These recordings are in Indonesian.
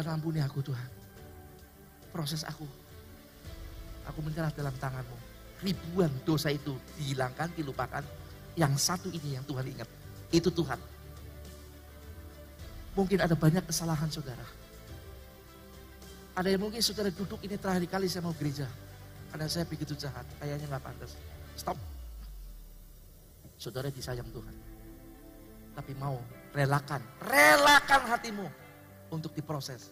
Tuhan ampuni aku Tuhan. Proses aku. Aku menyerah dalam tanganmu. Ribuan dosa itu dihilangkan, dilupakan. Yang satu ini yang Tuhan ingat. Itu Tuhan. Mungkin ada banyak kesalahan saudara. Ada yang mungkin saudara duduk ini terakhir kali saya mau gereja. Karena saya begitu jahat, kayaknya nggak pantas. Stop. Saudara disayang Tuhan. Tapi mau relakan, relakan hatimu untuk diproses.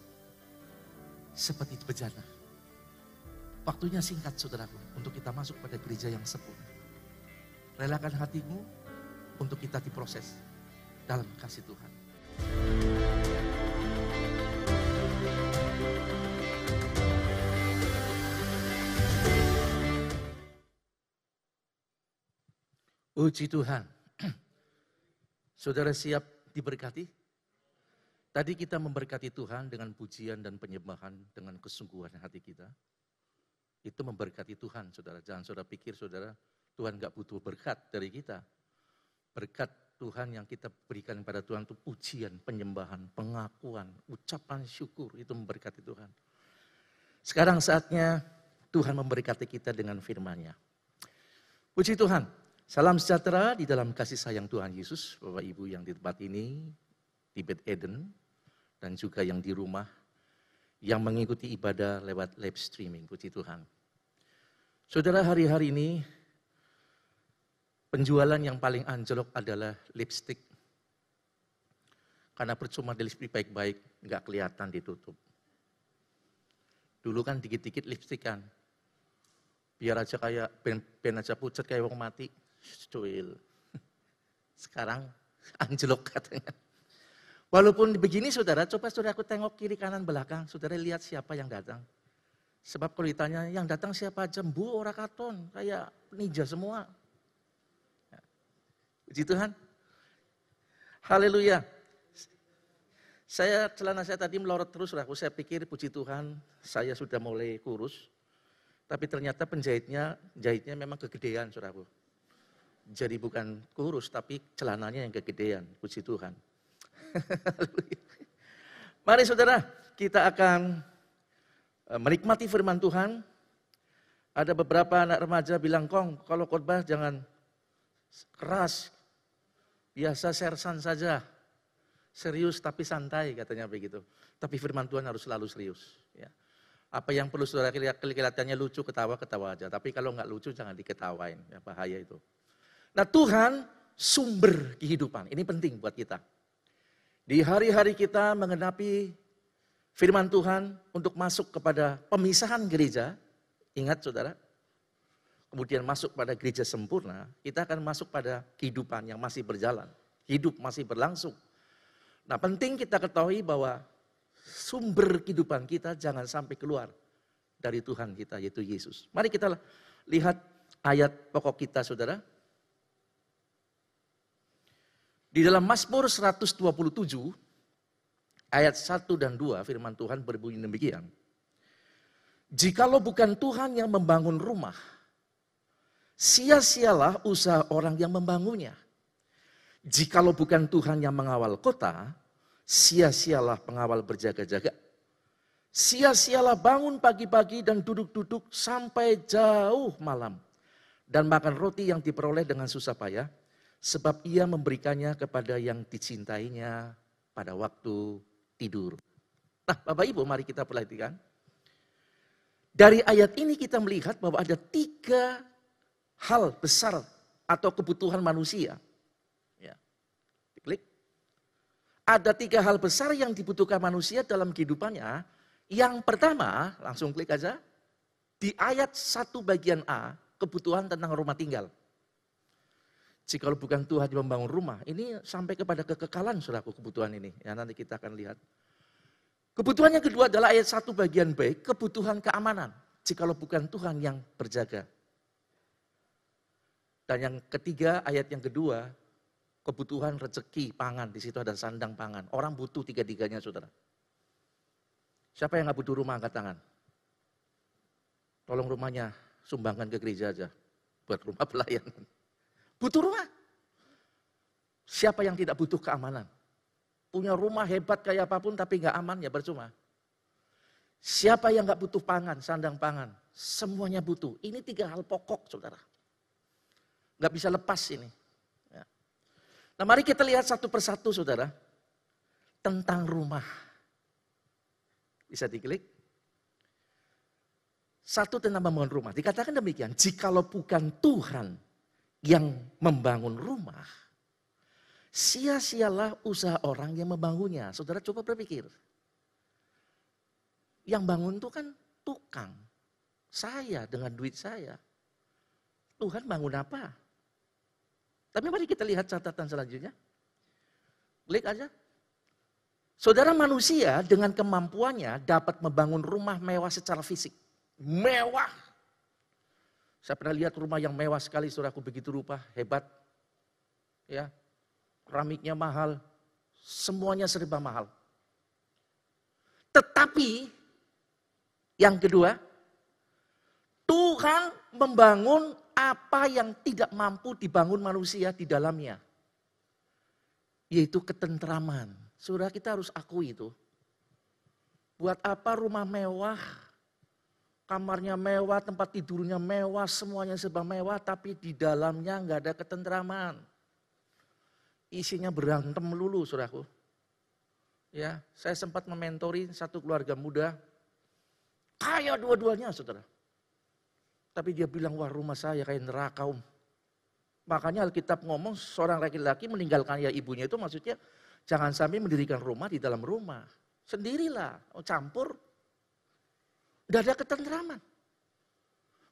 Seperti bejana. Waktunya singkat saudaraku untuk kita masuk pada gereja yang sempurna. Relakan hatimu untuk kita diproses dalam kasih Tuhan. Puji Tuhan. Saudara siap diberkati? Tadi kita memberkati Tuhan dengan pujian dan penyembahan dengan kesungguhan hati kita. Itu memberkati Tuhan, saudara. Jangan saudara pikir, saudara, Tuhan gak butuh berkat dari kita. Berkat Tuhan yang kita berikan kepada Tuhan itu pujian, penyembahan, pengakuan, ucapan syukur. Itu memberkati Tuhan. Sekarang saatnya Tuhan memberkati kita dengan firman-Nya. Puji Tuhan, Salam sejahtera di dalam kasih sayang Tuhan Yesus, Bapak Ibu yang di tempat ini, di Bed Eden, dan juga yang di rumah, yang mengikuti ibadah lewat live streaming, puji Tuhan. Saudara, hari-hari ini, penjualan yang paling anjlok adalah lipstick. Karena percuma di lipstick baik-baik, nggak kelihatan ditutup. Dulu kan dikit-dikit lipstick kan, biar aja kayak ben, ben aja pucat kayak wong mati cuil. Sekarang anjlok katanya. Walaupun begini saudara, coba saudara aku tengok kiri kanan belakang, saudara lihat siapa yang datang. Sebab kalau ditanya, yang datang siapa aja, bu orang katon, kayak ninja semua. Ya. Puji Tuhan. Haleluya. Saya celana saya tadi melorot terus, aku saya pikir puji Tuhan, saya sudah mulai kurus. Tapi ternyata penjahitnya, jahitnya memang kegedean, saudaraku. Jadi bukan kurus, tapi celananya yang kegedean. Puji Tuhan. Mari saudara, kita akan e, menikmati firman Tuhan. Ada beberapa anak remaja bilang, Kong, kalau khotbah jangan keras. Biasa sersan saja. Serius tapi santai katanya begitu. Tapi firman Tuhan harus selalu serius. Ya. Apa yang perlu saudara kelihatannya lucu, ketawa, ketawa aja. Tapi kalau nggak lucu jangan diketawain. Ya, bahaya itu. Nah Tuhan sumber kehidupan. Ini penting buat kita. Di hari-hari kita mengenapi firman Tuhan untuk masuk kepada pemisahan gereja. Ingat saudara, kemudian masuk pada gereja sempurna, kita akan masuk pada kehidupan yang masih berjalan. Hidup masih berlangsung. Nah penting kita ketahui bahwa sumber kehidupan kita jangan sampai keluar dari Tuhan kita yaitu Yesus. Mari kita lihat ayat pokok kita saudara. Di dalam Mazmur 127 ayat 1 dan 2 firman Tuhan berbunyi demikian. Jikalau bukan Tuhan yang membangun rumah, sia-sialah usaha orang yang membangunnya. Jikalau bukan Tuhan yang mengawal kota, sia-sialah pengawal berjaga-jaga. Sia-sialah bangun pagi-pagi dan duduk-duduk sampai jauh malam. Dan makan roti yang diperoleh dengan susah payah Sebab ia memberikannya kepada yang dicintainya pada waktu tidur. Nah Bapak Ibu mari kita perhatikan. Dari ayat ini kita melihat bahwa ada tiga hal besar atau kebutuhan manusia. Ya. Klik. Ada tiga hal besar yang dibutuhkan manusia dalam kehidupannya. Yang pertama, langsung klik aja. Di ayat satu bagian A, kebutuhan tentang rumah tinggal. Jika bukan Tuhan yang membangun rumah, ini sampai kepada kekekalan saudaraku kebutuhan ini. Ya nanti kita akan lihat. Kebutuhan yang kedua adalah ayat satu bagian B, kebutuhan keamanan. Jika bukan Tuhan yang berjaga. Dan yang ketiga, ayat yang kedua, kebutuhan rezeki pangan. Di situ ada sandang pangan. Orang butuh tiga-tiganya saudara. Siapa yang nggak butuh rumah angkat tangan? Tolong rumahnya sumbangkan ke gereja aja. Buat rumah pelayanan. Butuh rumah. Siapa yang tidak butuh keamanan? Punya rumah hebat kayak apa pun tapi nggak aman ya percuma. Siapa yang nggak butuh pangan, sandang pangan? Semuanya butuh. Ini tiga hal pokok, saudara. Nggak bisa lepas ini. Ya. Nah mari kita lihat satu persatu, saudara. Tentang rumah. Bisa diklik. Satu tentang membangun rumah. Dikatakan demikian, jikalau bukan Tuhan yang membangun rumah, sia-sialah usaha orang yang membangunnya. Saudara coba berpikir. Yang bangun itu kan tukang. Saya dengan duit saya. Tuhan bangun apa? Tapi mari kita lihat catatan selanjutnya. Klik aja. Saudara manusia dengan kemampuannya dapat membangun rumah mewah secara fisik. Mewah. Saya pernah lihat rumah yang mewah sekali, saudaraku begitu rupa, hebat. Ya, keramiknya mahal, semuanya serba mahal. Tetapi yang kedua, Tuhan membangun apa yang tidak mampu dibangun manusia di dalamnya. Yaitu ketentraman. Saudara kita harus akui itu. Buat apa rumah mewah, kamarnya mewah, tempat tidurnya mewah, semuanya serba mewah, tapi di dalamnya nggak ada ketentraman. Isinya berantem melulu, saudaraku. Ya, saya sempat mementori satu keluarga muda Kaya dua-duanya saudara. Tapi dia bilang, wah rumah saya kayak neraka om. Makanya Alkitab ngomong seorang laki-laki meninggalkan ya ibunya itu maksudnya jangan sampai mendirikan rumah di dalam rumah. Sendirilah, campur. Tidak ada ketentraman.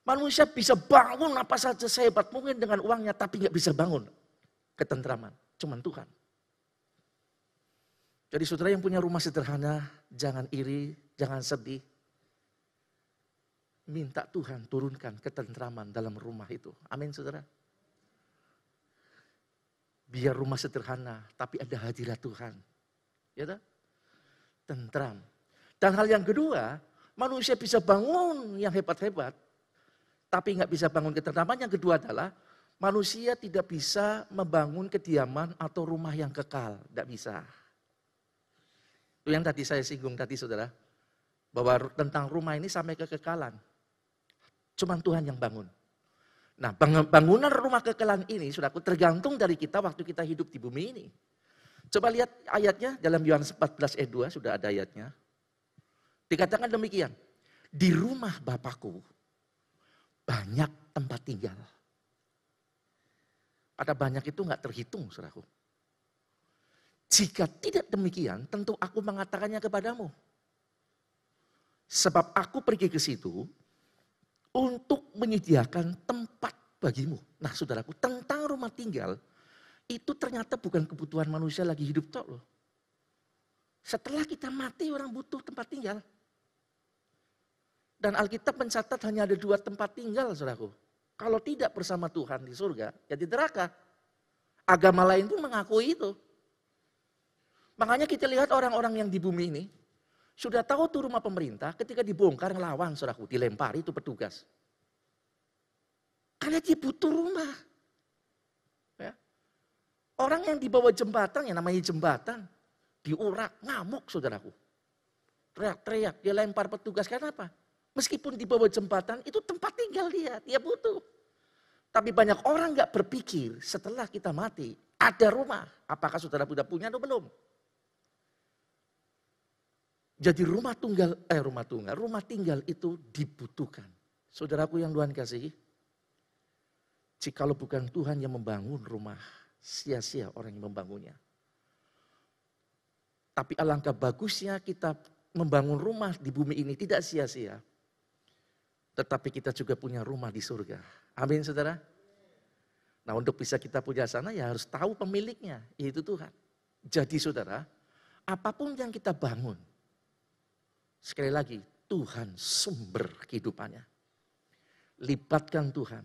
Manusia bisa bangun apa saja sehebat mungkin dengan uangnya tapi nggak bisa bangun ketentraman. Cuman Tuhan. Jadi saudara yang punya rumah sederhana, jangan iri, jangan sedih, minta Tuhan turunkan ketentraman dalam rumah itu. Amin saudara. Biar rumah sederhana, tapi ada hadirat Tuhan. Ya tak? Tentram. Dan hal yang kedua, manusia bisa bangun yang hebat-hebat, tapi nggak bisa bangun ketentraman. Yang kedua adalah manusia tidak bisa membangun kediaman atau rumah yang kekal. Tidak bisa. Itu yang tadi saya singgung tadi saudara. Bahwa tentang rumah ini sampai kekekalan. Cuma Tuhan yang bangun. Nah bangunan rumah kekekalan ini sudah tergantung dari kita waktu kita hidup di bumi ini. Coba lihat ayatnya dalam Yohanes 14 ayat 2 sudah ada ayatnya. Dikatakan demikian. Di rumah Bapakku banyak tempat tinggal. Ada banyak itu nggak terhitung, saudaraku. Jika tidak demikian, tentu aku mengatakannya kepadamu. Sebab aku pergi ke situ untuk menyediakan tempat bagimu. Nah saudaraku, tentang rumah tinggal, itu ternyata bukan kebutuhan manusia lagi hidup tok loh. Setelah kita mati orang butuh tempat tinggal. Dan Alkitab mencatat hanya ada dua tempat tinggal saudaraku. Kalau tidak bersama Tuhan di surga, ya di neraka. Agama lain pun mengakui itu. Makanya kita lihat orang-orang yang di bumi ini, sudah tahu tuh rumah pemerintah ketika dibongkar ngelawan saudaraku, dilempari itu petugas. Karena dia butuh rumah. Ya. Orang yang di bawah jembatan, yang namanya jembatan, diurak, ngamuk saudaraku. Teriak-teriak, dia lempar petugas, karena apa? Meskipun di bawah jembatan, itu tempat tinggal dia, dia butuh. Tapi banyak orang nggak berpikir setelah kita mati, ada rumah. Apakah saudara sudah punya atau belum? Jadi rumah tunggal, eh rumah tunggal, rumah tinggal itu dibutuhkan. Saudaraku yang Tuhan kasih, jikalau bukan Tuhan yang membangun rumah, sia-sia orang yang membangunnya. Tapi alangkah bagusnya kita membangun rumah di bumi ini tidak sia-sia. Tetapi kita juga punya rumah di surga. Amin saudara. Nah untuk bisa kita punya sana ya harus tahu pemiliknya, yaitu Tuhan. Jadi saudara, apa pun yang kita bangun, Sekali lagi, Tuhan sumber kehidupannya. Libatkan Tuhan.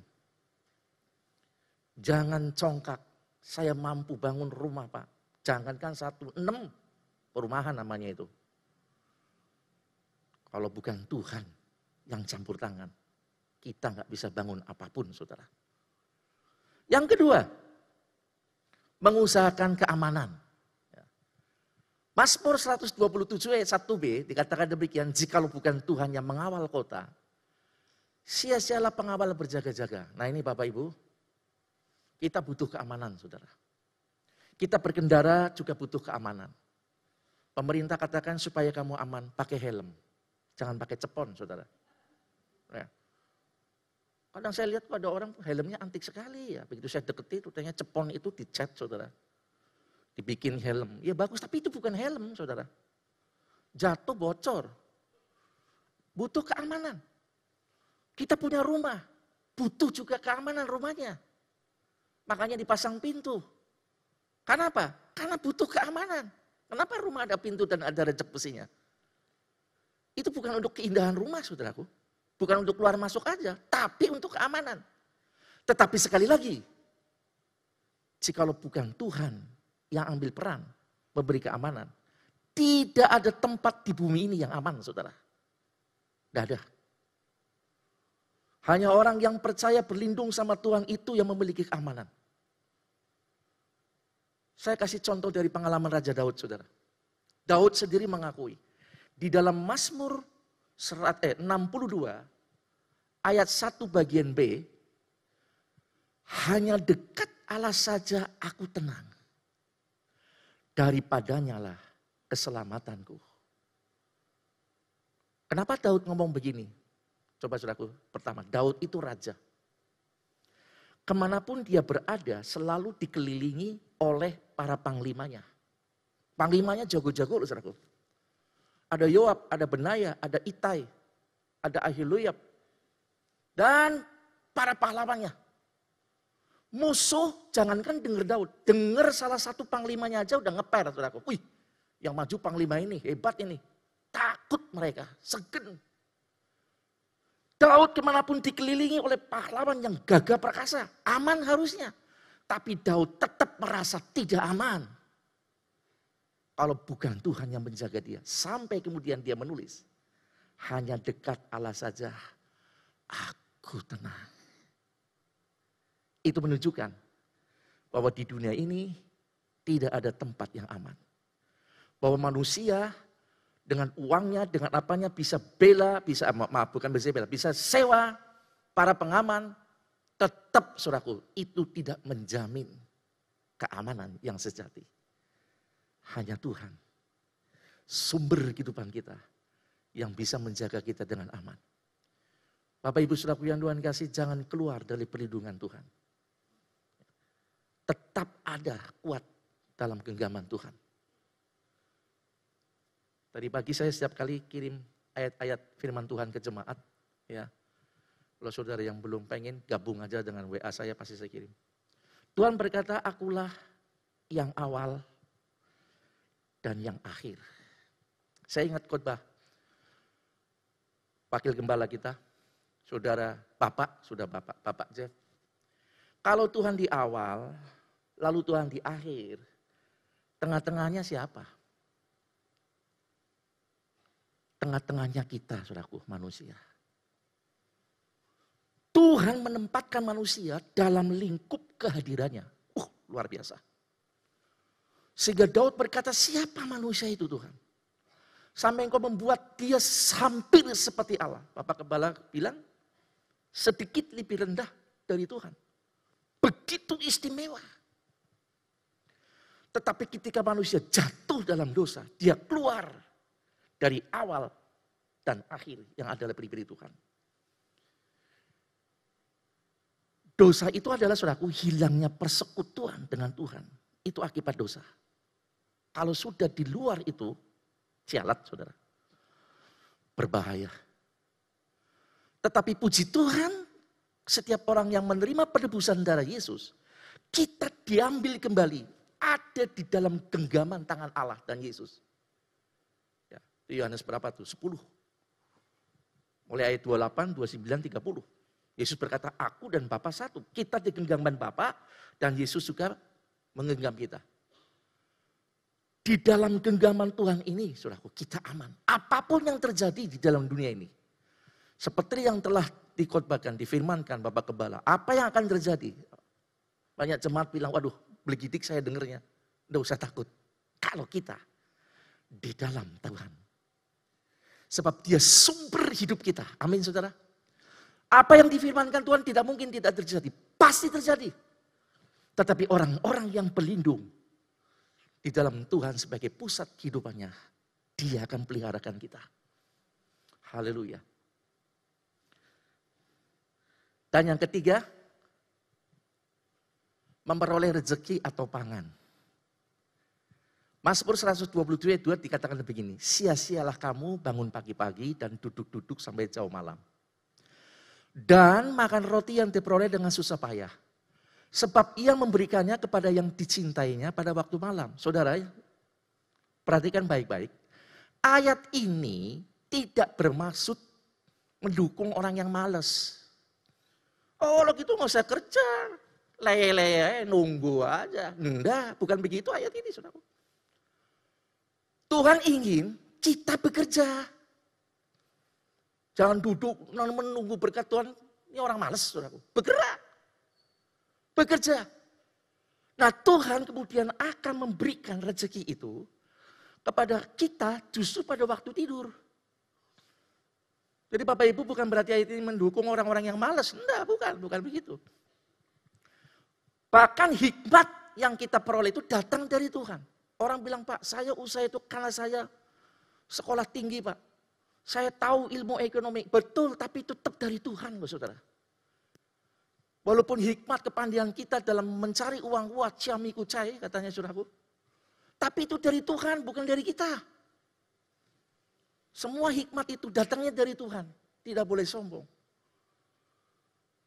Jangan congkak, saya mampu bangun rumah Pak. Jangankan satu, enam perumahan namanya itu. Kalau bukan Tuhan yang campur tangan, kita nggak bisa bangun apa pun saudara. Yang kedua, mengusahakan keamanan. Mazmur 127 ayat 1b dikatakan demikian, jikalau bukan Tuhan yang mengawal kota, sia-sialah pengawal berjaga-jaga. Nah ini Bapak Ibu, kita butuh keamanan saudara. Kita berkendara juga butuh keamanan. Pemerintah katakan supaya kamu aman, pakai helm. Jangan pakai cepon saudara. Kadang saya lihat ada orang helmnya antik sekali ya. Begitu saya deketi, rutenya cepon itu dicat saudara dibikin helm. Ya bagus, tapi itu bukan helm, saudara. Jatuh bocor. Butuh keamanan. Kita punya rumah, butuh juga keamanan rumahnya. Makanya dipasang pintu. Kenapa? Karena butuh keamanan. Kenapa rumah ada pintu dan ada rejek besinya? Itu bukan untuk keindahan rumah, saudaraku. Bukan untuk keluar masuk aja, tapi untuk keamanan. Tetapi sekali lagi, jikalau bukan Tuhan yang ambil peran memberi keamanan. Tidak ada tempat di bumi ini yang aman, saudara. Tidak ada. Hanya orang yang percaya berlindung sama Tuhan itu yang memiliki keamanan. Saya kasih contoh dari pengalaman Raja Daud, saudara. Daud sendiri mengakui, di dalam Mazmur eh, 62 ayat 1 bagian B, hanya dekat Allah saja aku tenang daripadanya lah keselamatanku. Kenapa Daud ngomong begini? Coba saudaraku, pertama, Daud itu raja. Ke mana pun dia berada selalu dikelilingi oleh para panglimanya. Panglimanya jago-jago loh saudaraku. Ada Yoab, ada Benaya, ada Itai, ada Ahiluyab. Dan para pahlawannya. Musuh jangankan denger Daud, denger salah satu panglimanya aja udah ngeper saudaraku. Wih, yang maju panglima ini hebat ini. Takut mereka, segen. Daud ke mana pun dikelilingi oleh pahlawan yang gagah perkasa, aman harusnya. Tapi Daud tetap merasa tidak aman. Kalau bukan Tuhan yang menjaga dia. Sampai kemudian dia menulis. Hanya dekat Allah saja, aku tenang. Itu menunjukkan bahwa di dunia ini tidak ada tempat yang aman. Bahwa manusia dengan uangnya, dengan apanya bisa bela, bisa maaf bukan bisa bela, bisa sewa para pengaman, tetap suraku itu tidak menjamin keamanan yang sejati. Hanya Tuhan, sumber kehidupan kita yang bisa menjaga kita dengan aman. Bapak Ibu Saudaraku yang Tuhan kasih, jangan keluar dari perlindungan Tuhan tetap ada kuat dalam genggaman Tuhan. Tadi pagi saya setiap kali kirim ayat-ayat firman Tuhan ke jemaat, ya. Kalau saudara yang belum pengen gabung aja dengan WA saya pasti saya kirim. Tuhan berkata, akulah yang awal dan yang akhir. Saya ingat khotbah wakil gembala kita, saudara Bapak, sudah Bapak, Bapak Jeff. Kalau Tuhan di awal, lalu Tuhan di akhir, tengah-tengahnya siapa? Tengah-tengahnya kita, saudaraku, manusia. Tuhan menempatkan manusia dalam lingkup kehadirannya. Uh, luar biasa. Sehingga Daud berkata, siapa manusia itu Tuhan? Sampai engkau membuat dia hampir seperti Allah. Bapak Kepala bilang, sedikit lebih rendah dari Tuhan. Begitu istimewa. Tetapi ketika manusia jatuh dalam dosa, dia keluar dari awal dan akhir yang adalah pribadi Tuhan. Dosa itu adalah saudaraku hilangnya persekutuan dengan Tuhan. Itu akibat dosa. Kalau sudah di luar itu, sialat saudara. Berbahaya. Tetapi puji Tuhan, setiap orang yang menerima penebusan darah Yesus, kita diambil kembali ada di dalam genggaman tangan Allah dan Yesus. Ya, itu Yohanes berapa tuh? 10. Mulai ayat 28, 29, 30. Yesus berkata, aku dan Bapa satu. Kita di genggaman Bapa dan Yesus juga menggenggam kita. Di dalam genggaman Tuhan ini, saudaraku, kita aman. Apa pun yang terjadi di dalam dunia ini. Seperti yang telah dikotbahkan, difirmankan Bapak Kebala. Apa yang akan terjadi? Banyak jemaat bilang, waduh Belegidik saya dengernya. Tidak usah takut. Kalau kita di dalam Tuhan. Sebab dia sumber hidup kita. Amin saudara. Apa yang difirmankan Tuhan tidak mungkin tidak terjadi. Pasti terjadi. Tetapi orang-orang yang berlindung di dalam Tuhan sebagai pusat kehidupannya, dia akan peliharakan kita. Haleluya. Dan yang ketiga, memperoleh rezeki atau pangan. Mazmur 122 ayat 2 dikatakan begini, sia-sialah kamu bangun pagi-pagi dan duduk-duduk sampai jauh malam. Dan makan roti yang diperoleh dengan susah payah. Sebab ia memberikannya kepada yang dicintainya pada waktu malam. Saudara, perhatikan baik-baik. Ayat ini tidak bermaksud mendukung orang yang males. Oh, kalau gitu nggak usah kerja. Lele, nunggu aja. Enggak, bukan begitu ayat ini, saudara. Tuhan ingin kita bekerja. Jangan duduk menunggu berkat Tuhan. Ini orang males, saudaraku. Bergerak. Bekerja. Nah Tuhan kemudian akan memberikan rezeki itu kepada kita justru pada waktu tidur. Jadi Bapak Ibu bukan berarti ayat ini mendukung orang-orang yang malas. Enggak, bukan. Bukan begitu. Bahkan hikmat yang kita peroleh itu datang dari Tuhan. Orang bilang, Pak, saya usaha itu karena saya sekolah tinggi, Pak. Saya tahu ilmu ekonomi. Betul, tapi itu tetap dari Tuhan, saudara. Walaupun hikmat kepandian kita dalam mencari uang kuat, ciami kucai, katanya saudaraku. Tapi itu dari Tuhan, bukan dari kita. Semua hikmat itu datangnya dari Tuhan. Tidak boleh sombong.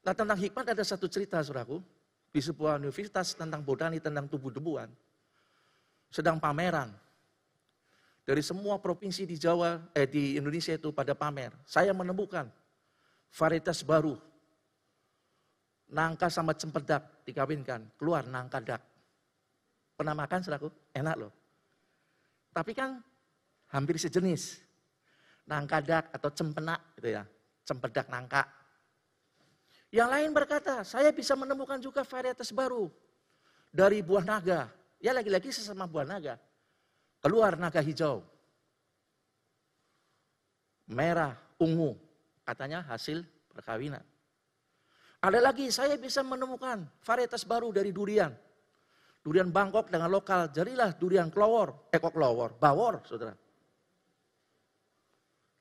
Nah tentang hikmat ada satu cerita saudaraku. Di sebuah universitas tentang botani, tentang tubuh debuan sedang pameran. Dari semua provinsi di Jawa, eh di Indonesia itu pada pamer. Saya menemukan varietas baru. Nangka sama cempedak dikawinkan, keluar nangka dak. Pernah makan selaku? Enak loh. Tapi kan hampir sejenis. Nangka dak atau cempenak gitu ya. Cempedak nangka. Yang lain berkata, saya bisa menemukan juga varietas baru dari buah naga. Ya lagi-lagi sesama buah naga. Keluar naga hijau. Merah, ungu. Katanya hasil perkawinan. Ada lagi saya bisa menemukan varietas baru dari durian. Durian Bangkok dengan lokal. Jadilah durian kelowor. Eh kok kelowor? Bawor saudara.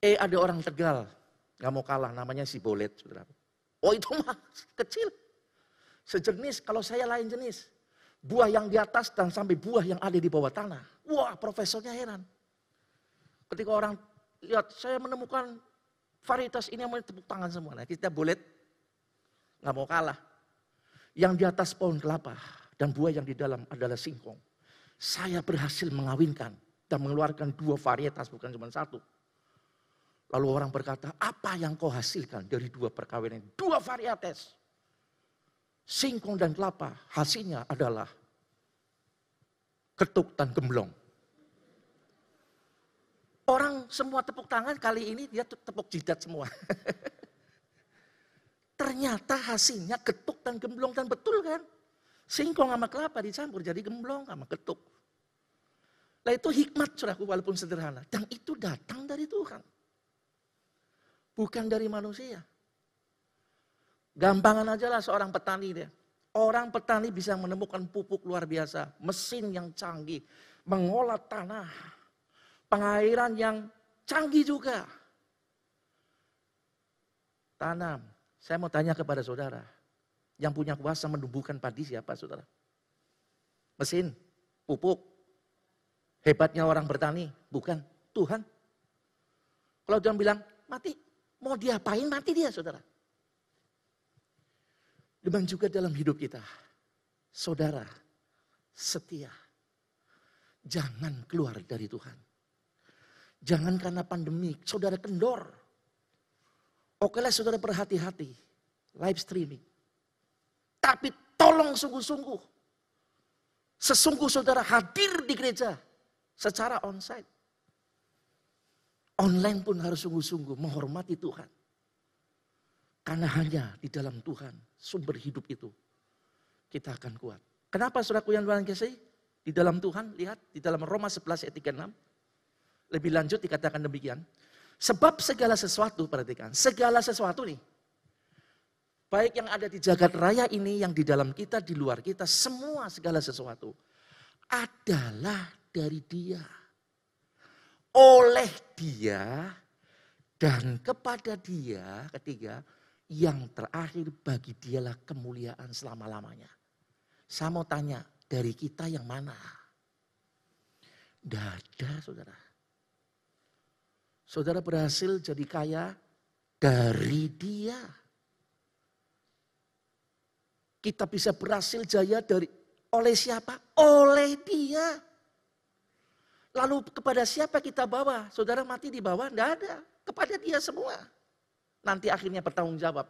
Eh ada orang Tegal. Gak mau kalah namanya si Bolet saudara. Oh itu mah kecil. Sejenis kalau saya lain jenis buah yang di atas dan sampai buah yang ada di bawah tanah. Wah, profesornya heran. Ketika orang lihat, saya menemukan varietas ini yang tepuk tangan semua. Nah, kita boleh nggak mau kalah. Yang di atas pohon kelapa dan buah yang di dalam adalah singkong. Saya berhasil mengawinkan dan mengeluarkan dua varietas, bukan cuma satu. Lalu orang berkata, apa yang kau hasilkan dari dua perkawinan? Dua varietas singkong dan kelapa, hasilnya adalah ketuk dan gemblong. Orang semua tepuk tangan kali ini dia tepuk jidat semua. Ternyata hasilnya ketuk dan gemblong dan betul kan? Singkong sama kelapa dicampur jadi gemblong sama ketuk. Nah itu hikmat suraku walaupun sederhana. Dan itu datang dari Tuhan. Bukan dari manusia. Gampangan aja lah seorang petani dia. Orang petani bisa menemukan pupuk luar biasa, mesin yang canggih, mengolah tanah, pengairan yang canggih juga. Tanam. Saya mau tanya kepada saudara, yang punya kuasa menumbuhkan padi siapa saudara? Mesin, pupuk. Hebatnya orang bertani, bukan Tuhan. Kalau Tuhan bilang, mati, mau diapain mati dia saudara. Demikian juga dalam hidup kita. Saudara, setia. Jangan keluar dari Tuhan. Jangan karena pandemi, saudara kendor. Oke lah saudara berhati-hati. Live streaming. Tapi tolong sungguh-sungguh. Sesungguh saudara hadir di gereja secara onsite. Online pun harus sungguh-sungguh menghormati Tuhan. Karena hanya di dalam Tuhan, sumber hidup itu, kita akan kuat. Kenapa suraku yang Tuhan kasih? Di dalam Tuhan, lihat di dalam Roma 11 ayat 36. Lebih lanjut dikatakan demikian. Sebab segala sesuatu, perhatikan, segala sesuatu nih. Baik yang ada di jagat raya ini, yang di dalam kita, di luar kita, semua segala sesuatu adalah dari dia. Oleh dia dan kepada dia, ketiga, yang terakhir bagi dialah kemuliaan selama-lamanya. Saya mau tanya, dari kita yang mana? Tidak ada saudara. Saudara berhasil jadi kaya dari dia. Kita bisa berhasil jaya dari oleh siapa? Oleh dia. Lalu kepada siapa kita bawa? Saudara mati di bawah? Tidak ada. Kepada dia semua. Nanti akhirnya bertanggung jawab.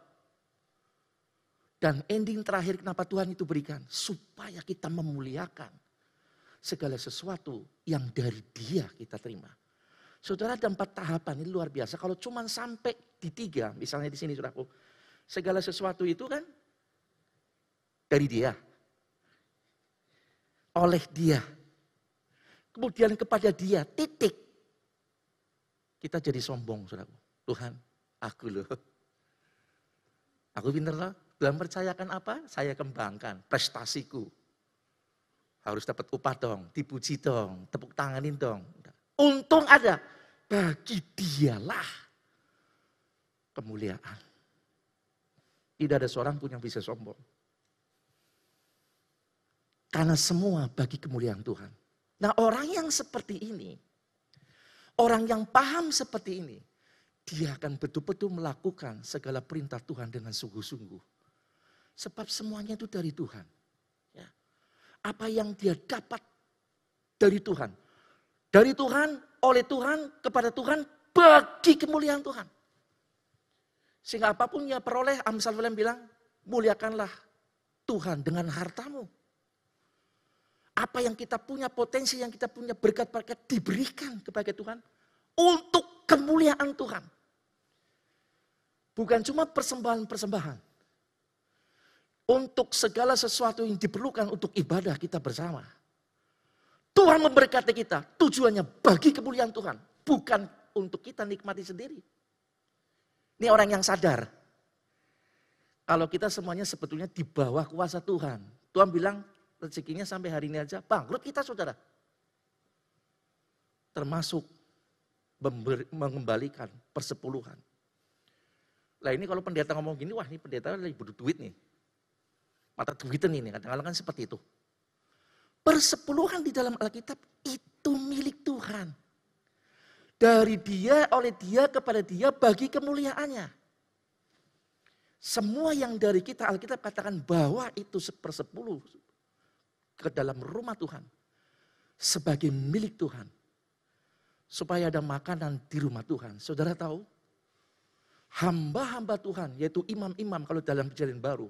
Dan ending terakhir kenapa Tuhan itu berikan? Supaya kita memuliakan segala sesuatu yang dari dia kita terima. Saudara ada empat tahapan ini luar biasa. Kalau cuma sampai di tiga, misalnya di sini saudaraku. Segala sesuatu itu kan dari dia oleh dia. Kemudian kepada dia, titik. Kita jadi sombong, saudaraku. Tuhan, aku loh. Aku pinter loh. Tuhan percayakan apa? Saya kembangkan prestasiku. Harus dapat upah dong, dipuji dong, tepuk tanganin dong. Untung ada. Bagi dialah kemuliaan. Tidak ada seorang pun yang bisa sombong. Karena semua bagi kemuliaan Tuhan. Nah orang yang seperti ini, orang yang paham seperti ini, dia akan betul-betul melakukan segala perintah Tuhan dengan sungguh-sungguh. Sebab semuanya itu dari Tuhan. Ya. Apa yang dia dapat dari Tuhan. Dari Tuhan, oleh Tuhan, kepada Tuhan, bagi kemuliaan Tuhan. Sehingga apa pun yang peroleh, Amsal bilang, muliakanlah Tuhan dengan hartamu. Apa yang kita punya, potensi yang kita punya, berkat-berkat diberikan kepada Tuhan untuk kemuliaan Tuhan. Bukan cuma persembahan-persembahan. Untuk segala sesuatu yang diperlukan untuk ibadah kita bersama. Tuhan memberkati kita, tujuannya bagi kemuliaan Tuhan. Bukan untuk kita nikmati sendiri. Ini orang yang sadar. Kalau kita semuanya sebetulnya di bawah kuasa Tuhan. Tuhan bilang, rezekinya sampai hari ini aja bangkrut kita saudara. Termasuk mengembalikan persepuluhan. Lah ini kalau pendeta ngomong gini, wah ini pendeta lagi butuh duit nih. Mata duitan ini, kadang-kadang kan seperti itu. Persepuluhan di dalam Alkitab itu milik Tuhan. Dari dia, oleh dia, kepada dia, bagi kemuliaannya. Semua yang dari kita Alkitab katakan bahwa itu sepersepuluh ke dalam rumah Tuhan sebagai milik Tuhan. Supaya ada makanan di rumah Tuhan. Saudara tahu? Hamba-hamba Tuhan, yaitu imam-imam kalau dalam perjalanan baru.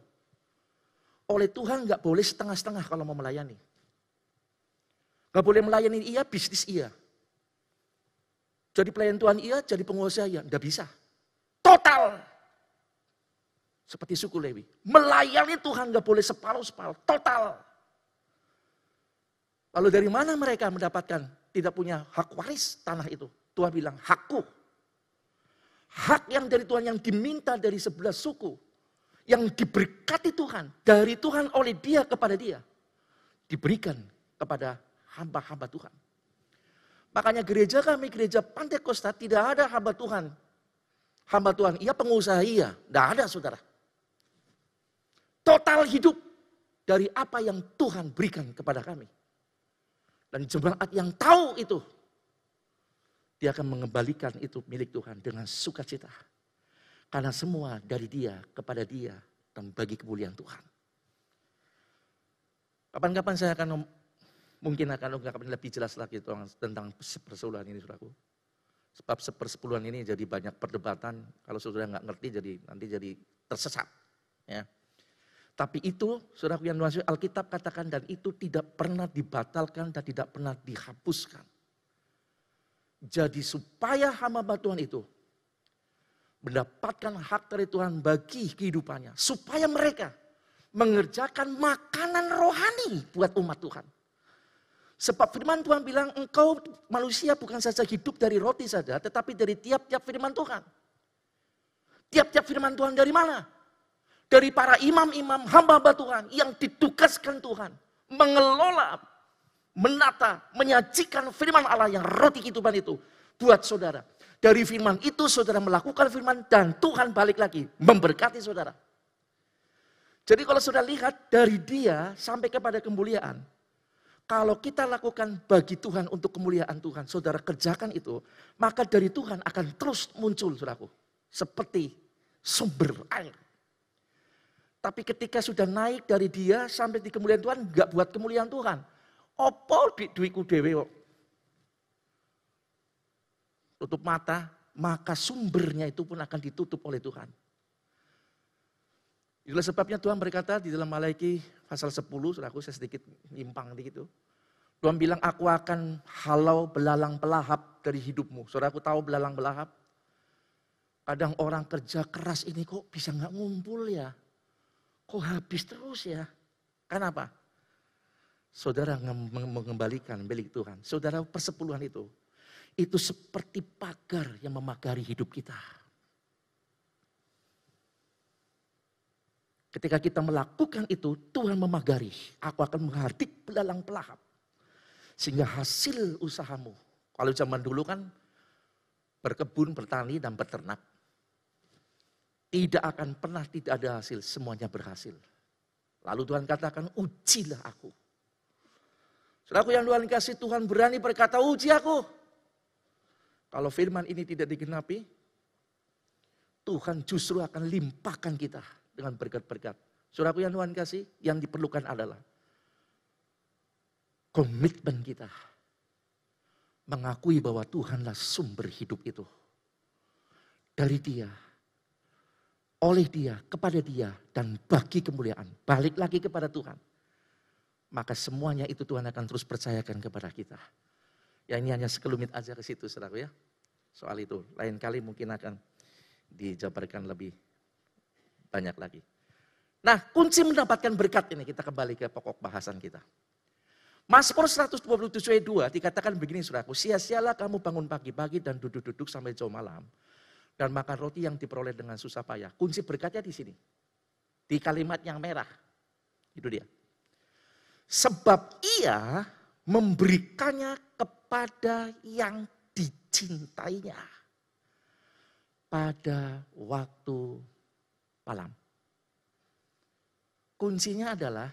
Oleh Tuhan nggak boleh setengah-setengah kalau mau melayani. Nggak boleh melayani iya, bisnis iya. Jadi pelayan Tuhan iya, jadi pengusaha iya. Nggak bisa. Total. Seperti suku Lewi. Melayani Tuhan nggak boleh separuh-separuh. Total. Lalu dari mana mereka mendapatkan tidak punya hak waris tanah itu? Tuhan bilang, hakku. Hak yang dari Tuhan yang diminta dari sebelah suku. Yang diberkati Tuhan. Dari Tuhan oleh dia kepada dia. Diberikan kepada hamba-hamba Tuhan. Makanya gereja kami, gereja Pantai Kosta tidak ada hamba Tuhan. Hamba Tuhan, iya pengusaha iya. Tidak ada saudara. Total hidup dari apa yang Tuhan berikan kepada kami. Dan jemaat yang tahu itu, dia akan mengembalikan itu milik Tuhan dengan sukacita. Karena semua dari dia, kepada dia, dan bagi kemuliaan Tuhan. Kapan-kapan saya akan mungkin akan ungkapkan lebih jelas lagi tentang sepersepuluhan ini, saudaraku. Sebab sepersepuluhan ini jadi banyak perdebatan. Kalau saudara nggak ngerti, jadi nanti jadi tersesat. Ya. Tapi itu, saudara yang masuk Alkitab katakan dan itu tidak pernah dibatalkan dan tidak pernah dihapuskan. Jadi supaya hamba Tuhan itu mendapatkan hak dari Tuhan bagi kehidupannya. Supaya mereka mengerjakan makanan rohani buat umat Tuhan. Sebab firman Tuhan bilang engkau manusia bukan saja hidup dari roti saja, tetapi dari tiap-tiap firman Tuhan. Tiap-tiap firman Tuhan dari mana? Dari para imam-imam hamba-hamba Tuhan yang ditugaskan Tuhan. Mengelola, menata, menyajikan firman Allah yang roti kehidupan itu buat saudara. Dari firman itu saudara melakukan firman dan Tuhan balik lagi memberkati saudara. Jadi kalau saudara lihat dari dia sampai kepada kemuliaan, kalau kita lakukan bagi Tuhan untuk kemuliaan Tuhan, saudara kerjakan itu, maka dari Tuhan akan terus muncul, saudaraku. Seperti sumber air. Tapi ketika sudah naik dari dia sampai di kemuliaan Tuhan, enggak buat kemuliaan Tuhan. Opo di duiku dewe. Tutup mata, maka sumbernya itu pun akan ditutup oleh Tuhan. Itulah sebabnya Tuhan berkata di dalam Malaiki pasal 10, aku saya sedikit nyimpang di itu. Tuhan bilang, aku akan halau belalang pelahap dari hidupmu. Saudara aku tahu belalang pelahap. Kadang orang kerja keras ini kok bisa nggak ngumpul ya. Kok habis terus ya. Kenapa? Saudara mengembalikan milik Tuhan. Saudara persepuluhan itu. Itu seperti pagar yang memagari hidup kita. Ketika kita melakukan itu, Tuhan memagari. Aku akan menghardik belalang pelahap. Sehingga hasil usahamu. Kalau zaman dulu kan berkebun, bertani, dan beternak. Tidak akan pernah tidak ada hasil, semuanya berhasil. Lalu Tuhan katakan, ujilah aku. Saudaraku yang Tuhan kasih, Tuhan berani berkata, uji aku. Kalau firman ini tidak digenapi, Tuhan justru akan limpahkan kita dengan berkat-berkat. Saudaraku yang Tuhan kasih, yang diperlukan adalah komitmen kita. Mengakui bahwa Tuhanlah sumber hidup itu. Dari dia, oleh dia, kepada dia, dan bagi kemuliaan. Balik lagi kepada Tuhan. Maka semuanya itu Tuhan akan terus percayakan kepada kita. Ya ini hanya sekelumit aja ke situ saudara ya. Soal itu. Lain kali mungkin akan dijabarkan lebih banyak lagi. Nah, kunci mendapatkan berkat ini kita kembali ke pokok bahasan kita. Mazmur 127 ayat 2 dikatakan begini suraku, sia-sialah kamu bangun pagi-pagi dan duduk-duduk sampai jauh malam. Dan makan roti yang diperoleh dengan susah payah. Kunci berkatnya di sini. Di kalimat yang merah. Itu dia. Sebab ia memberikannya kepada yang dicintainya. Pada waktu malam. Kuncinya adalah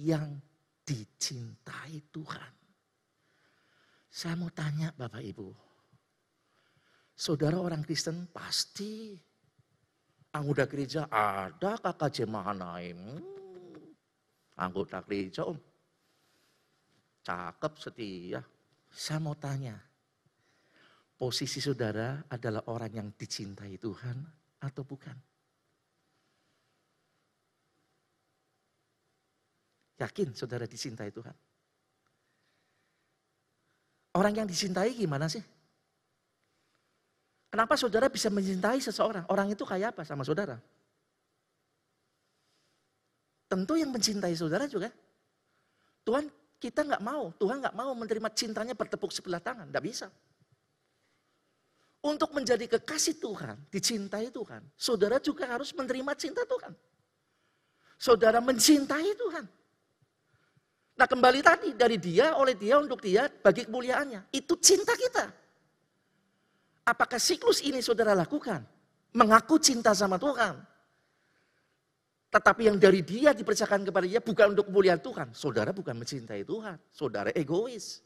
yang dicintai Tuhan. Saya mau tanya Bapak Ibu. Saudara orang Kristen pasti anggota gereja ada kakak jemaah naim. Anggota gereja om. Cakep setia. Saya mau tanya. Posisi saudara adalah orang yang dicintai Tuhan atau bukan? Yakin saudara dicintai Tuhan? Orang yang dicintai gimana sih? Kenapa saudara bisa mencintai seseorang? Orang itu kayak apa sama saudara? Tentu yang mencintai saudara juga. Tuhan kita nggak mau, Tuhan nggak mau menerima cintanya bertepuk sebelah tangan, nggak bisa. Untuk menjadi kekasih Tuhan, dicintai Tuhan, saudara juga harus menerima cinta Tuhan. Saudara mencintai Tuhan. Nah kembali tadi dari dia, oleh dia, untuk dia, bagi kemuliaannya. Itu cinta kita. Apakah siklus ini saudara lakukan? Mengaku cinta sama Tuhan. Tetapi yang dari dia dipercayakan kepada dia bukan untuk kemuliaan Tuhan. Saudara bukan mencintai Tuhan. Saudara egois.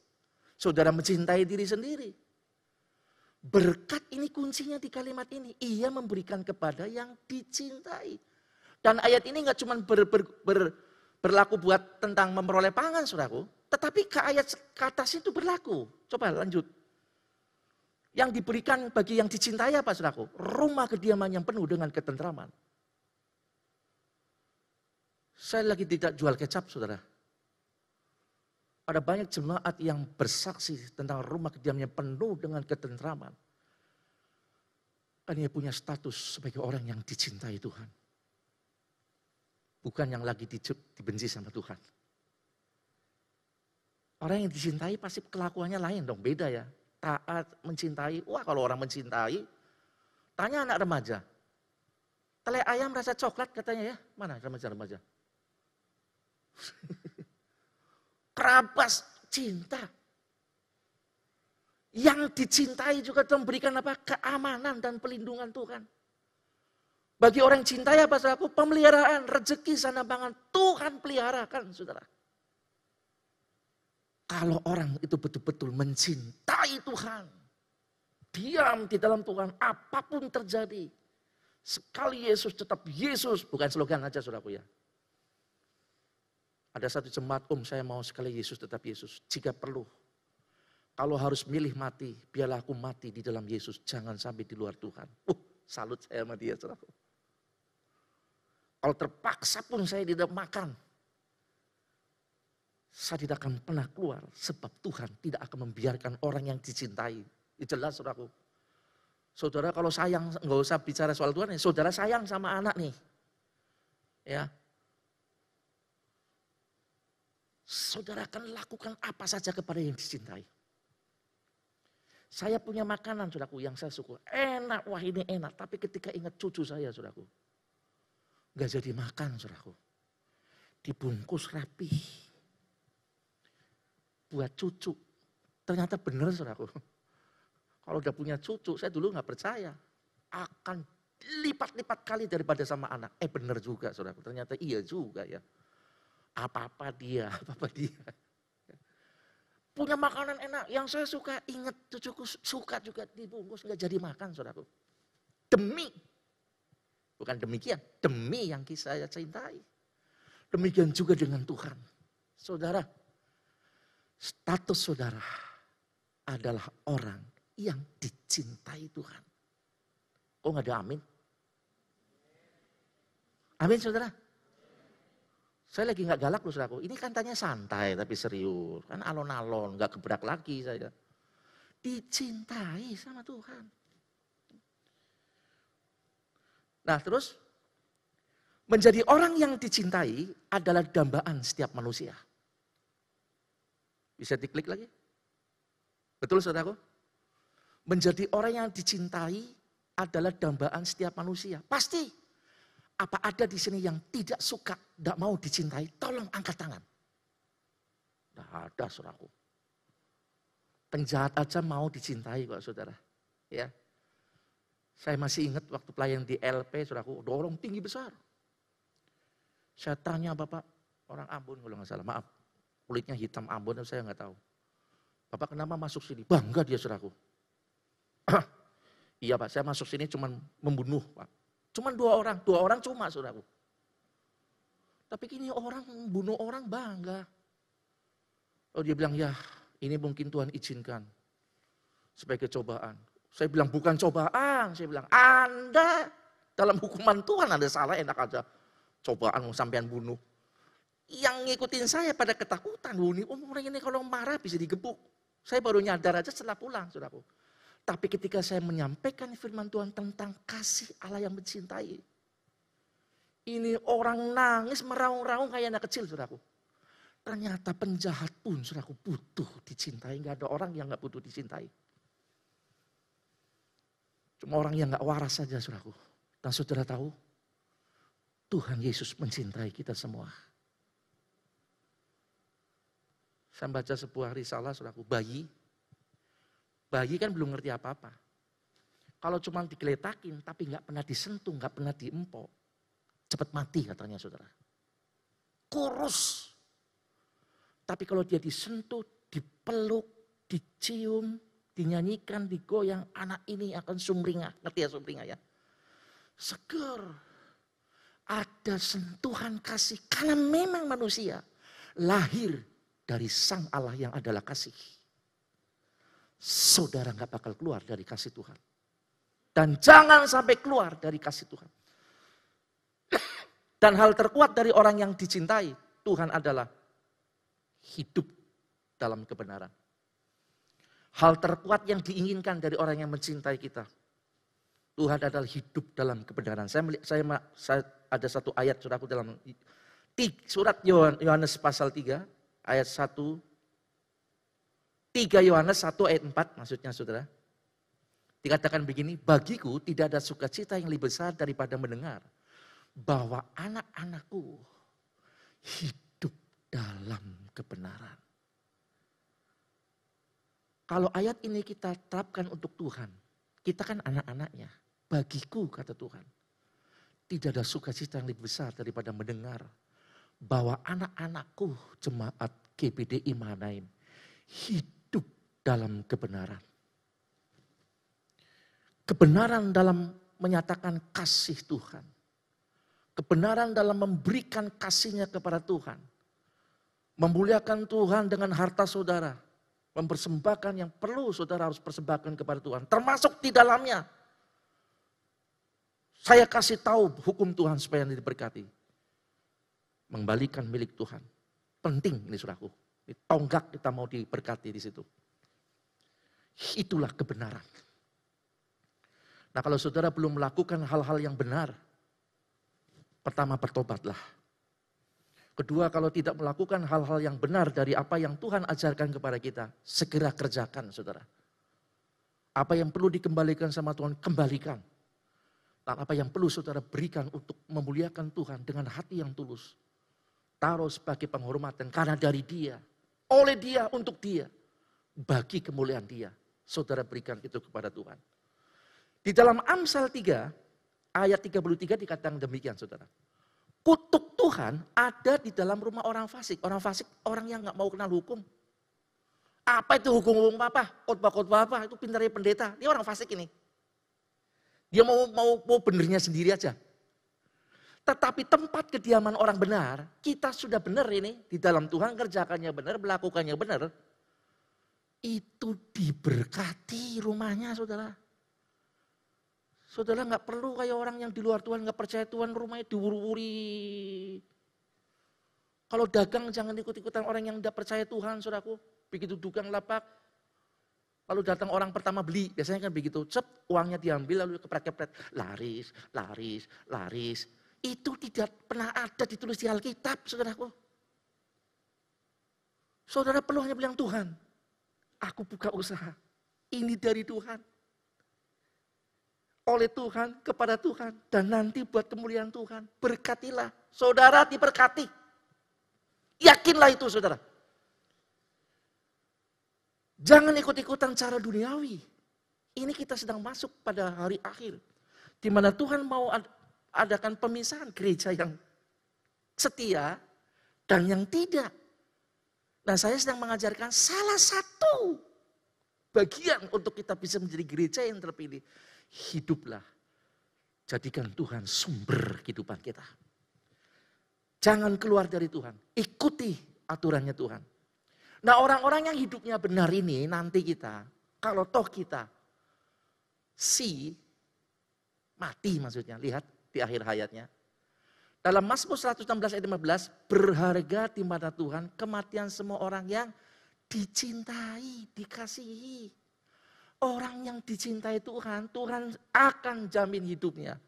Saudara mencintai diri sendiri. Berkat ini kuncinya di kalimat ini. Ia memberikan kepada yang dicintai. Dan ayat ini nggak cuma ber, ber, ber, berlaku buat tentang memperoleh pangan, saudaraku. Tetapi ke ayat ke atas itu berlaku. Coba lanjut. Yang diberikan bagi yang dicintai apa, saudaraku? Rumah kediaman yang penuh dengan ketentraman. Saya lagi tidak jual kecap, saudara. Ada banyak jemaat yang bersaksi tentang rumah kediamannya penuh dengan ketentraman. Kan ia punya status sebagai orang yang dicintai Tuhan. Bukan yang lagi dibenci sama Tuhan. Orang yang dicintai pasti kelakuannya lain dong, beda ya. Taat, mencintai. Wah kalau orang mencintai, tanya anak remaja. Tele ayam rasa coklat katanya ya. Mana remaja-remaja? Kerabas cinta. Yang dicintai juga memberikan apa? Keamanan dan pelindungan Tuhan. Bagi orang cintai apa saudaraku? Pemeliharaan, rezeki, sana bangan. Tuhan peliharakan saudara. Kalau orang itu betul-betul mencintai Tuhan. Diam di dalam Tuhan, apa pun terjadi. Sekali Yesus tetap Yesus, bukan slogan aja saudaraku ya. Ada satu jemaat, om saya mau sekali Yesus tetap Yesus. Jika perlu, kalau harus milih mati, biarlah aku mati di dalam Yesus. Jangan sampai di luar Tuhan. Uh, salut saya sama dia saudaraku. Kalau terpaksa pun saya tidak makan, saya tidak akan pernah keluar sebab Tuhan tidak akan membiarkan orang yang dicintai. Itu jelas saudaraku. Saudara kalau sayang, nggak usah bicara soal Tuhan, ya. saudara sayang sama anak nih. Ya. Saudara akan lakukan apa saja kepada yang dicintai. Saya punya makanan, saudaraku, yang saya suka. Enak, wah ini enak. Tapi ketika ingat cucu saya, saudaraku. Gak jadi makan, saudaraku. Dibungkus rapi. Buat cucu. Ternyata benar, saudaraku. Kalau udah punya cucu, saya dulu gak percaya. Akan lipat-lipat kali daripada sama anak. Eh benar juga, saudaraku. Ternyata iya juga ya. Apa-apa dia, apa-apa dia. Punya makanan enak, yang saya suka, ingat cucuku suka juga dibungkus, gak jadi makan, saudaraku. Demi Bukan demikian, demi yang saya cintai. Demikian juga dengan Tuhan. Saudara, status saudara adalah orang yang dicintai Tuhan. Kok nggak ada amin? Amin saudara. Saya lagi nggak galak loh saudaraku. Ini kan tanya santai tapi serius. Kan alon-alon, nggak gebrak lagi saya. Dicintai sama Tuhan. Nah terus menjadi orang yang dicintai adalah dambaan setiap manusia. Bisa diklik lagi? Betul saudaraku? Menjadi orang yang dicintai adalah dambaan setiap manusia. Pasti. Apa ada di sini yang tidak suka, tidak mau dicintai? Tolong angkat tangan. Tidak ada saudaraku. Penjahat aja mau dicintai kok saudara. Ya, saya masih ingat waktu pelayan di LP, saudaraku, dorong tinggi besar. Saya tanya Bapak, orang Ambon kalau nggak salah, maaf. Kulitnya hitam Ambon, saya nggak tahu. Bapak kenapa masuk sini? Bangga dia saudaraku. iya Pak, saya masuk sini cuma membunuh Pak. Cuma dua orang, dua orang cuma saudaraku. Tapi kini orang bunuh orang bangga. Oh dia bilang, ya ini mungkin Tuhan izinkan sebagai cobaan. Saya bilang bukan cobaan, saya bilang Anda dalam hukuman Tuhan Anda salah enak aja. Cobaan sampean bunuh. Yang ngikutin saya pada ketakutan, ini oh, orang ini kalau marah bisa digebuk. Saya baru nyadar aja setelah pulang, saudaraku. Tapi ketika saya menyampaikan firman Tuhan tentang kasih Allah yang mencintai. Ini orang nangis meraung-raung kayak anak kecil, saudaraku. Ternyata penjahat pun, saudaraku, butuh dicintai. Gak ada orang yang gak butuh dicintai. Cuma orang yang gak waras saja saudaraku. Dan saudara tahu, Tuhan Yesus mencintai kita semua. Saya baca sebuah risalah saudaraku, bayi. Bayi kan belum ngerti apa-apa. Kalau cuma digeletakin tapi nggak pernah disentuh, nggak pernah diempok, cepat mati katanya saudara. Kurus. Tapi kalau dia disentuh, dipeluk, dicium, dinyanyikan, digoyang, anak ini akan sumringah. Ngerti ya sumringah ya? Seger. Ada sentuhan kasih. Karena memang manusia lahir dari sang Allah yang adalah kasih. Saudara nggak bakal keluar dari kasih Tuhan. Dan jangan sampai keluar dari kasih Tuhan. Dan hal terkuat dari orang yang dicintai Tuhan adalah hidup dalam kebenaran. Hal terkuat yang diinginkan dari orang yang mencintai kita. Tuhan adalah hidup dalam kebenaran. Saya, saya, saya ada satu ayat suraku dalam surat Yohanes pasal 3 ayat 1 3 Yohanes 1 ayat 4 maksudnya saudara. Dikatakan begini, bagiku tidak ada sukacita yang lebih besar daripada mendengar bahwa anak-anakku hidup dalam kebenaran. Kalau ayat ini kita terapkan untuk Tuhan, kita kan anak-anaknya. Bagiku kata Tuhan, tidak ada sukacita yang lebih besar daripada mendengar bahwa anak-anakku jemaat GBD Imanaim hidup dalam kebenaran. Kebenaran dalam menyatakan kasih Tuhan. Kebenaran dalam memberikan kasihnya kepada Tuhan. Memuliakan Tuhan dengan harta saudara. Mempersembahkan yang perlu saudara harus persembahkan kepada Tuhan. Termasuk di dalamnya. Saya kasih tahu hukum Tuhan supaya diberkati. Mengembalikan milik Tuhan. Penting ini suraku. Ini tonggak kita mau diberkati di situ. Itulah kebenaran. Nah kalau saudara belum melakukan hal-hal yang benar, pertama bertobatlah. Kedua kalau tidak melakukan hal-hal yang benar dari apa yang Tuhan ajarkan kepada kita, segera kerjakan saudara. Apa yang perlu dikembalikan sama Tuhan, kembalikan. Dan apa yang perlu saudara berikan untuk memuliakan Tuhan dengan hati yang tulus. Taruh sebagai penghormatan karena dari dia, oleh dia, untuk dia. Bagi kemuliaan dia, saudara berikan itu kepada Tuhan. Di dalam Amsal 3 ayat 33 dikatakan demikian saudara. Kutuk Tuhan ada di dalam rumah orang fasik. Orang fasik orang yang nggak mau kenal hukum. Apa itu hukum-hukum apa? Khotbah-khotbah apa? Itu pintarnya pendeta. Dia orang fasik ini. Dia mau mau mau benernya sendiri aja. Tetapi tempat kediaman orang benar, kita sudah benar ini di dalam Tuhan kerjakannya benar, melakukannya benar. Itu diberkati rumahnya saudara. Saudara nggak perlu kayak orang yang di luar Tuhan nggak percaya Tuhan rumahnya diuri-uri. Kalau dagang jangan ikut-ikutan orang yang tidak percaya Tuhan, saudaraku. Begitu dagang lapak, lalu datang orang pertama beli, biasanya kan begitu. Cep, uangnya diambil lalu kepret-kepret. Laris, laris, laris. Itu tidak pernah ada ditulis di Alkitab, saudaraku. Saudara perlu hanya bilang Tuhan, aku buka usaha. Ini dari Tuhan oleh Tuhan, kepada Tuhan, dan nanti buat kemuliaan Tuhan. Berkatilah, saudara diberkati. Yakinlah itu saudara. Jangan ikut-ikutan cara duniawi. Ini kita sedang masuk pada hari akhir. Di mana Tuhan mau adakan pemisahan gereja yang setia dan yang tidak. Nah saya sedang mengajarkan salah satu bagian untuk kita bisa menjadi gereja yang terpilih hiduplah. Jadikan Tuhan sumber kehidupan kita. Jangan keluar dari Tuhan. Ikuti aturannya Tuhan. Nah orang-orang yang hidupnya benar ini nanti kita, kalau toh kita si mati maksudnya, lihat di akhir hayatnya. Dalam Mazmur 116 ayat 15, berharga di mata Tuhan kematian semua orang yang dicintai, dikasihi. Orang yang dicintai Tuhan, Tuhan akan jamin hidupnya.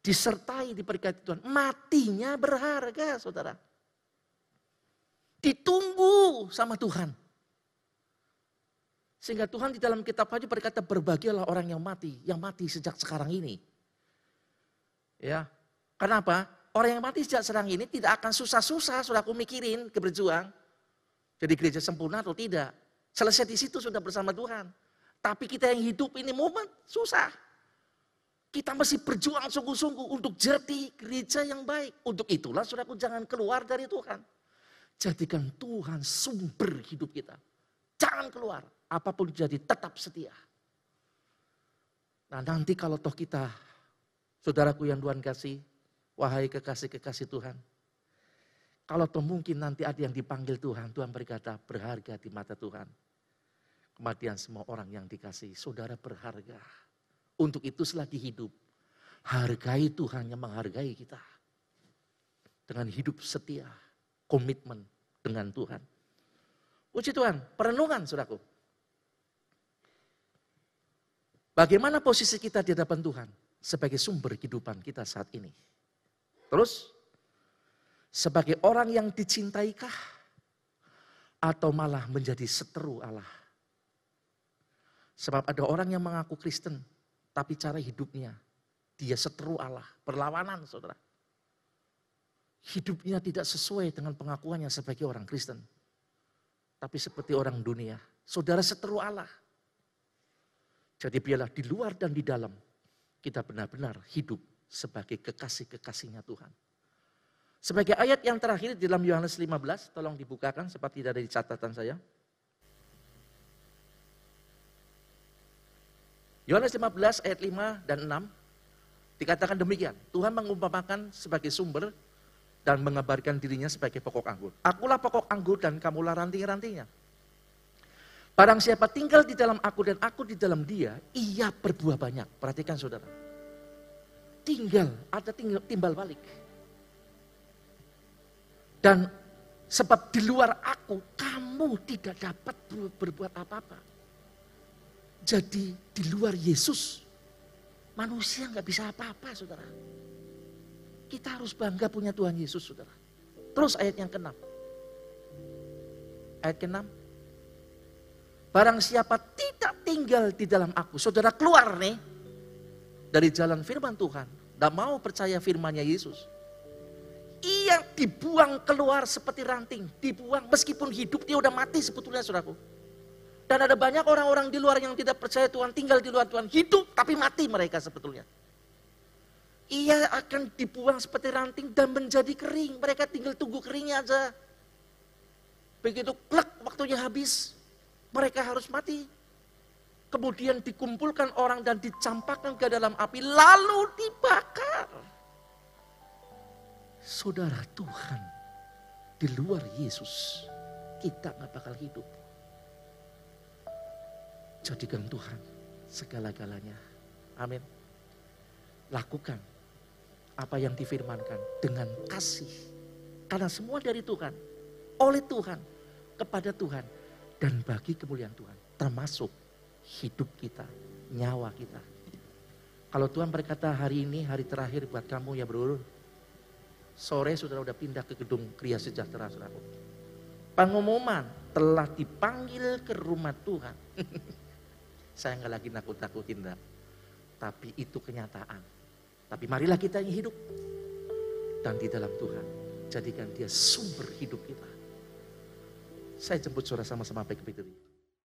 Disertai diberkati Tuhan. Matinya berharga saudara. Ditunggu sama Tuhan. Sehingga Tuhan di dalam kitab aja berkata berbahagialah orang yang mati. Yang mati sejak sekarang ini. Ya, Kenapa? Orang yang mati sejak sekarang ini tidak akan susah-susah, sudah aku mikirin, keberjuang. Jadi gereja sempurna atau tidak. Selesai di situ sudah bersama Tuhan. Tapi kita yang hidup ini momen susah. Kita mesti berjuang sungguh-sungguh untuk jadi gereja yang baik. Untuk itulah saudaraku jangan keluar dari Tuhan. Jadikan Tuhan sumber hidup kita. Jangan keluar. Apa pun jadi tetap setia. Nah nanti kalau toh kita, saudaraku yang Tuhan kasih, wahai kekasih-kekasih Tuhan. Kalau toh mungkin nanti ada yang dipanggil Tuhan, Tuhan berkata berharga di mata Tuhan kematian semua orang yang dikasih. Saudara berharga. Untuk itu selagi hidup, hargai Tuhan yang menghargai kita. Dengan hidup setia, komitmen dengan Tuhan. Puji Tuhan, perenungan saudaraku. Bagaimana posisi kita di hadapan Tuhan sebagai sumber kehidupan kita saat ini? Terus, sebagai orang yang dicintaiKah? atau malah menjadi seteru Allah. Sebab ada orang yang mengaku Kristen, tapi cara hidupnya dia seteru Allah, berlawanan saudara. Hidupnya tidak sesuai dengan pengakuannya sebagai orang Kristen. Tapi seperti orang dunia, saudara seteru Allah. Jadi biarlah di luar dan di dalam kita benar-benar hidup sebagai kekasih-kekasihnya Tuhan. Sebagai ayat yang terakhir di dalam Yohanes 15, tolong dibukakan seperti tidak ada di catatan saya. Yohanes 15 ayat 5 dan 6 dikatakan demikian. Tuhan mengumpamakan sebagai sumber dan mengabarkan dirinya sebagai pokok anggur. Akulah pokok anggur dan kamulah ranting-rantingnya. Barang siapa tinggal di dalam aku dan aku di dalam dia, ia berbuah banyak. Perhatikan saudara. Tinggal, ada tinggal, timbal balik. Dan sebab di luar aku, kamu tidak dapat berbuat apa-apa. Jadi di luar Yesus, manusia nggak bisa apa-apa saudara. Kita harus bangga punya Tuhan Yesus saudara. Terus ayat yang keenam. Ayat keenam. Barang siapa tidak tinggal di dalam aku. Saudara keluar nih dari jalan firman Tuhan. Dan mau percaya firmannya Yesus ia dibuang keluar seperti ranting, dibuang meskipun hidup dia udah mati sebetulnya saudaraku. Dan ada banyak orang-orang di luar yang tidak percaya Tuhan, tinggal di luar Tuhan, hidup tapi mati mereka sebetulnya. Ia akan dibuang seperti ranting dan menjadi kering. Mereka tinggal tunggu keringnya aja. Begitu klek waktunya habis, mereka harus mati. Kemudian dikumpulkan orang dan dicampakkan ke dalam api, lalu dibakar. Saudara Tuhan, di luar Yesus, kita nggak bakal hidup. Jadikan Tuhan segala-galanya. Amin. Lakukan apa yang difirmankan dengan kasih. Karena semua dari Tuhan, oleh Tuhan, kepada Tuhan, dan bagi kemuliaan Tuhan. Termasuk hidup kita, nyawa kita. Kalau Tuhan berkata hari ini hari terakhir buat kamu ya bro, Sore saudara sudah pindah ke gedung Kria Sejahtera saudara. Pengumuman telah dipanggil ke rumah Tuhan. Saya nggak lagi nakut-nakutin dah. Tapi itu kenyataan. Tapi marilah kita yang hidup. Dan di dalam Tuhan. Jadikan dia sumber hidup kita. Saya jemput saudara sama-sama baik ke